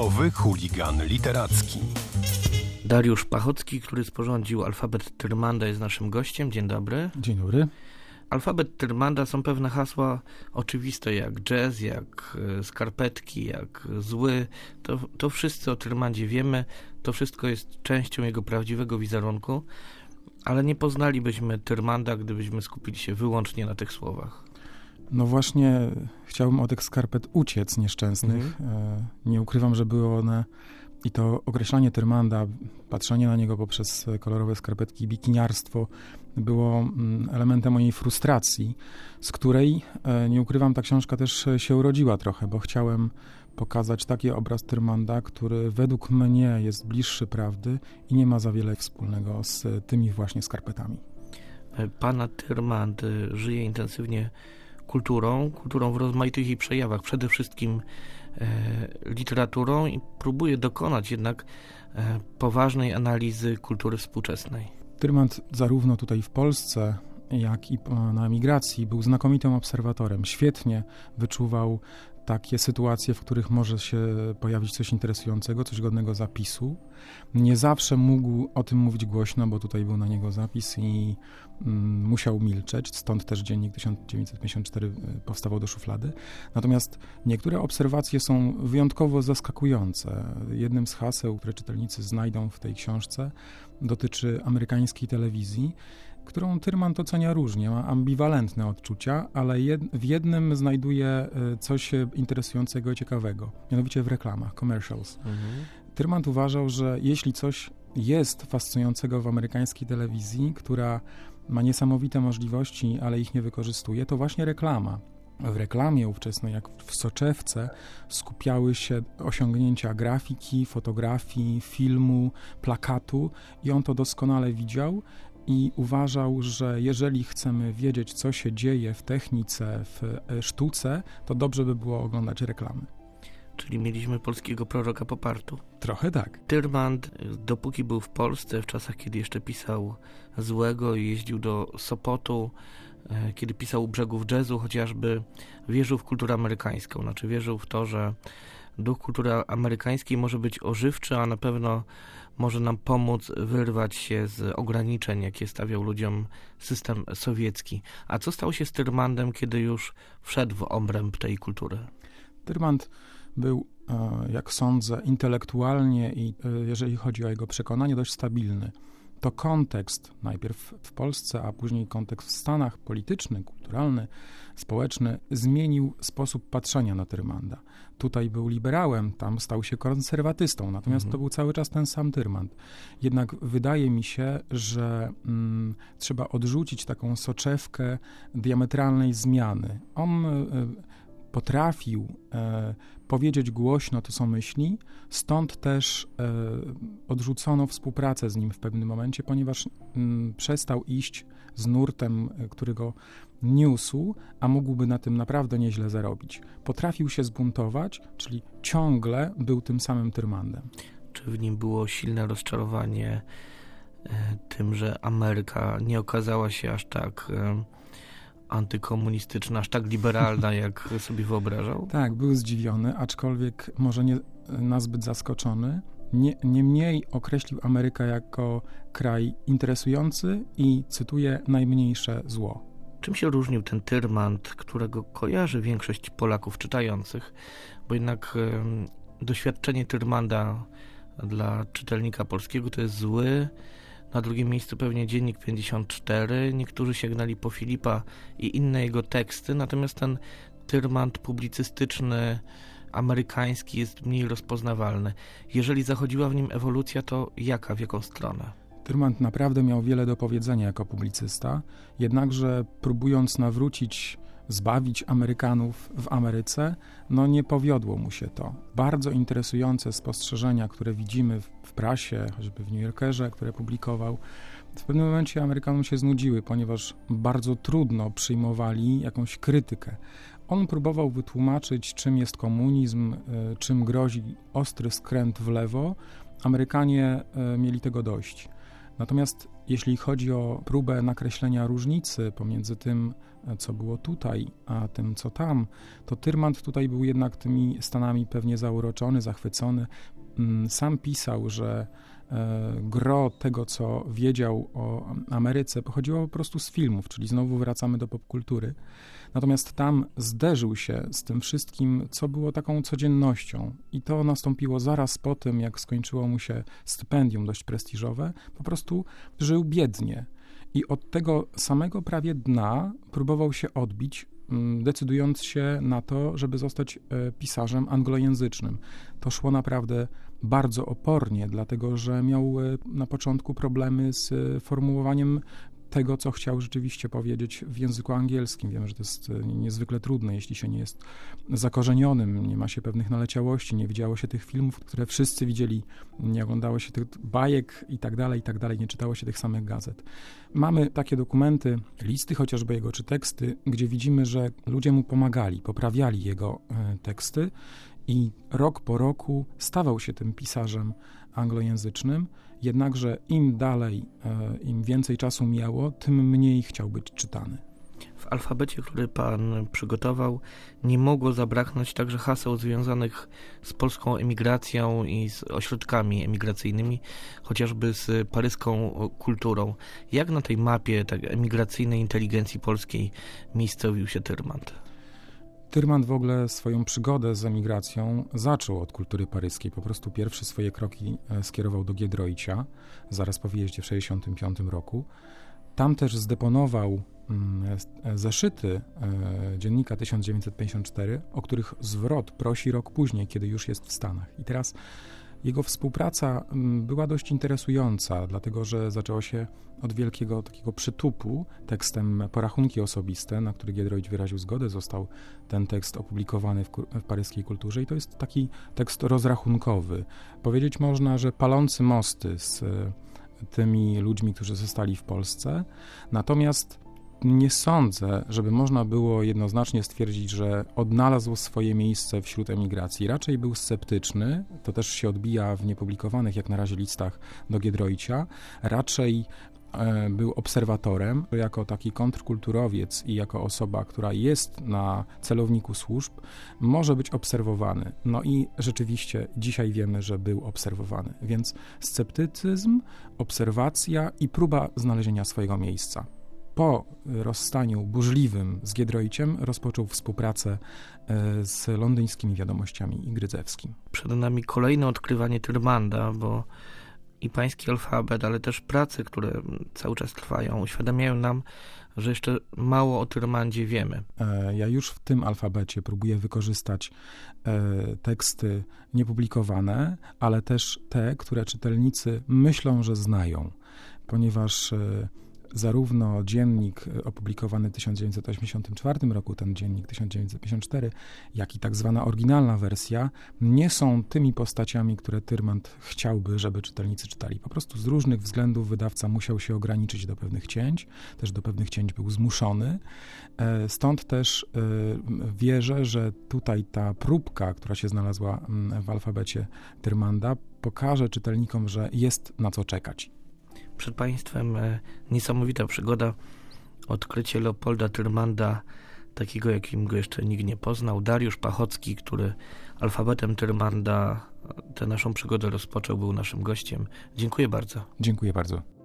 Typowy chuligan literacki. Dariusz Pachocki, który sporządził alfabet Tyrmanda, jest naszym gościem. Dzień dobry. Dzień dobry. Alfabet Tyrmanda są pewne hasła oczywiste, jak jazz, jak e, skarpetki, jak zły. To, to wszyscy o Tyrmandzie wiemy. To wszystko jest częścią jego prawdziwego wizerunku, ale nie poznalibyśmy Tyrmanda, gdybyśmy skupili się wyłącznie na tych słowach. No właśnie, chciałbym od tych skarpet uciec nieszczęsnych. Mhm. Nie ukrywam, że były one i to określanie Tyrmanda, patrzenie na niego poprzez kolorowe skarpetki, bikiniarstwo było mm, elementem mojej frustracji, z której, e, nie ukrywam, ta książka też się urodziła trochę, bo chciałem pokazać taki obraz Tyrmanda, który według mnie jest bliższy prawdy i nie ma za wiele wspólnego z tymi właśnie skarpetami. E, pana Tyrmand e, żyje intensywnie kulturą, kulturą w rozmaitych jej przejawach, przede wszystkim e, literaturą i próbuje dokonać jednak e, poważnej analizy kultury współczesnej. Tyrmand zarówno tutaj w Polsce, jak i na emigracji był znakomitym obserwatorem. Świetnie wyczuwał takie sytuacje, w których może się pojawić coś interesującego, coś godnego zapisu. Nie zawsze mógł o tym mówić głośno, bo tutaj był na niego zapis i mm, musiał milczeć, stąd też dziennik 1954 e, powstawał do szuflady. Natomiast niektóre obserwacje są wyjątkowo zaskakujące. Jednym z haseł, które czytelnicy znajdą w tej książce, dotyczy amerykańskiej telewizji którą Tyrman ocenia różnie, ma ambiwalentne odczucia, ale jed, w jednym znajduje e, coś interesującego i ciekawego, mianowicie w reklamach, commercials. Mhm. Tyrman uważał, że jeśli coś jest fascynującego w amerykańskiej telewizji, która ma niesamowite możliwości, ale ich nie wykorzystuje, to właśnie reklama. W reklamie ówczesnej, jak w soczewce, skupiały się osiągnięcia grafiki, fotografii, filmu, plakatu i on to doskonale widział i uważał, że jeżeli chcemy wiedzieć, co się dzieje w technice, w e, sztuce, to dobrze by było oglądać reklamy. Czyli mieliśmy polskiego proroka popartu. Trochę tak. Tyrmand, dopóki był w Polsce, w czasach, kiedy jeszcze pisał złego i jeździł do Sopotu, e, kiedy pisał u brzegów jazzu, chociażby wierzył w kulturę amerykańską. Znaczy wierzył w to, że duch kultury amerykańskiej może być ożywczy, a na pewno może nam pomóc wyrwać się z ograniczeń, jakie stawiał ludziom system sowiecki. A co stało się z Tyrmandem, kiedy już wszedł w obręb tej kultury? Tyrmand był, e, jak sądzę, intelektualnie i e, jeżeli chodzi o jego przekonanie, dość stabilny to kontekst, najpierw w Polsce, a później kontekst w Stanach, polityczny, kulturalny, społeczny, zmienił sposób patrzenia na Tyrmanda. Tutaj był liberałem, tam stał się konserwatystą, natomiast mhm. to był cały czas ten sam Tyrmand. Jednak wydaje mi się, że mm, trzeba odrzucić taką soczewkę diametralnej zmiany. On y, potrafił e, powiedzieć głośno to, co myśli, stąd też e, odrzucono współpracę z nim w pewnym momencie, ponieważ m, mm, przestał iść z nurtem, e, który go niósł, a mógłby na tym naprawdę nieźle zarobić. Potrafił się zbuntować, czyli ciągle był tym samym Tyrmandem. Czy w nim było silne rozczarowanie e, tym, że Ameryka nie okazała się aż tak e, antykomunistyczna, aż tak liberalna, jak sobie wyobrażał? Tak, był zdziwiony, aczkolwiek może nie nazbyt zaskoczony. Nie, niemniej określił Amerykę jako kraj interesujący i, cytuję, najmniejsze zło. Czym się różnił ten Tyrmand, którego kojarzy większość Polaków czytających? Bo jednak y, doświadczenie Tyrmanda dla czytelnika polskiego to jest zły, na drugim miejscu pewnie Dziennik 54. Niektórzy sięgnęli po Filipa i inne jego teksty, natomiast ten tyrmand publicystyczny amerykański jest mniej rozpoznawalny. Jeżeli zachodziła w nim ewolucja, to jaka, w jaką stronę? Tyrmand naprawdę miał wiele do powiedzenia jako publicysta, jednakże próbując nawrócić zbawić Amerykanów w Ameryce, no nie powiodło mu się to. Bardzo interesujące spostrzeżenia, które widzimy w prasie, choćby w New Yorkerze, które publikował, w pewnym momencie Amerykanom się znudziły, ponieważ bardzo trudno przyjmowali jakąś krytykę. On próbował wytłumaczyć, czym jest komunizm, e, czym grozi ostry skręt w lewo. Amerykanie e, mieli tego dość. Natomiast jeśli chodzi o próbę nakreślenia różnicy pomiędzy tym, co było tutaj, a tym, co tam, to Tyrmand tutaj był jednak tymi stanami pewnie zauroczony, zachwycony. Mm, sam pisał, że e, gro tego, co wiedział o Ameryce, pochodziło po prostu z filmów, czyli znowu wracamy do popkultury. Natomiast tam zderzył się z tym wszystkim, co było taką codziennością. I to nastąpiło zaraz po tym, jak skończyło mu się stypendium dość prestiżowe. Po prostu żył biednie. I od tego samego prawie dna próbował się odbić, mm, decydując się na to, żeby zostać e, pisarzem anglojęzycznym. To szło naprawdę bardzo opornie, dlatego że miał e, na początku problemy z e, formułowaniem tego, co chciał rzeczywiście powiedzieć w języku angielskim. Wiemy, że to jest e, niezwykle trudne, jeśli się nie jest zakorzenionym, nie ma się pewnych naleciałości, nie widziało się tych filmów, które wszyscy widzieli, nie oglądało się tych bajek i tak dalej, i tak dalej, nie czytało się tych samych gazet. Mamy takie dokumenty, listy chociażby jego, czy teksty, gdzie widzimy, że ludzie mu pomagali, poprawiali jego e, teksty i rok po roku stawał się tym pisarzem anglojęzycznym, jednakże im dalej, e, im więcej czasu miało, tym mniej chciał być czytany. W alfabecie, który pan przygotował, nie mogło zabraknąć także haseł związanych z polską emigracją i z ośrodkami emigracyjnymi, chociażby z paryską kulturą. Jak na tej mapie tak emigracyjnej inteligencji polskiej miejscowił się Tyrmand? Tyrman w ogóle swoją przygodę z emigracją zaczął od kultury paryskiej. Po prostu pierwsze swoje kroki e, skierował do Giedroycia, zaraz po wyjeździe w 1965 roku. Tam też zdeponował mm, e, zeszyty e, dziennika 1954, o których zwrot prosi rok później, kiedy już jest w Stanach. I teraz jego współpraca mm, była dość interesująca, dlatego że zaczęło się od wielkiego takiego przytupu tekstem Porachunki osobiste, na który Giedroyć wyraził zgodę. Został ten tekst opublikowany w, w paryskiej kulturze i to jest taki tekst rozrachunkowy. Powiedzieć można, że palący mosty z e, tymi ludźmi, którzy zostali w Polsce. Natomiast nie sądzę, żeby można było jednoznacznie stwierdzić, że odnalazł swoje miejsce wśród emigracji. Raczej był sceptyczny, to też się odbija w niepublikowanych jak na razie listach do Giedroycia. Raczej e, był obserwatorem, jako taki kontrkulturowiec i jako osoba, która jest na celowniku służb, może być obserwowany. No i rzeczywiście dzisiaj wiemy, że był obserwowany. Więc sceptycyzm, obserwacja i próba znalezienia swojego miejsca po rozstaniu burzliwym z Giedroyciem rozpoczął współpracę e, z londyńskimi wiadomościami i Grydzewskim. Przed nami kolejne odkrywanie Tyrmanda, bo i pański alfabet, ale też prace, które cały czas trwają, uświadamiają nam, że jeszcze mało o Tyrmandzie wiemy. E, ja już w tym alfabecie próbuję wykorzystać e, teksty niepublikowane, ale też te, które czytelnicy myślą, że znają, ponieważ zarówno dziennik opublikowany w 1984 roku, ten dziennik 1954, jak i tak zwana oryginalna wersja, nie są tymi postaciami, które Tyrmand chciałby, żeby czytelnicy czytali. Po prostu z różnych względów wydawca musiał się ograniczyć do pewnych cięć, też do pewnych cięć był zmuszony. E, stąd też e, wierzę, że tutaj ta próbka, która się znalazła mm, w alfabecie Tyrmanda, pokaże czytelnikom, że jest na co czekać przed Państwem e, niesamowita przygoda, odkrycie Leopolda Tyrmanda, takiego jakim go jeszcze nikt nie poznał. Dariusz Pachocki, który alfabetem Tyrmanda tę naszą przygodę rozpoczął, był naszym gościem. Dziękuję bardzo. Dziękuję bardzo.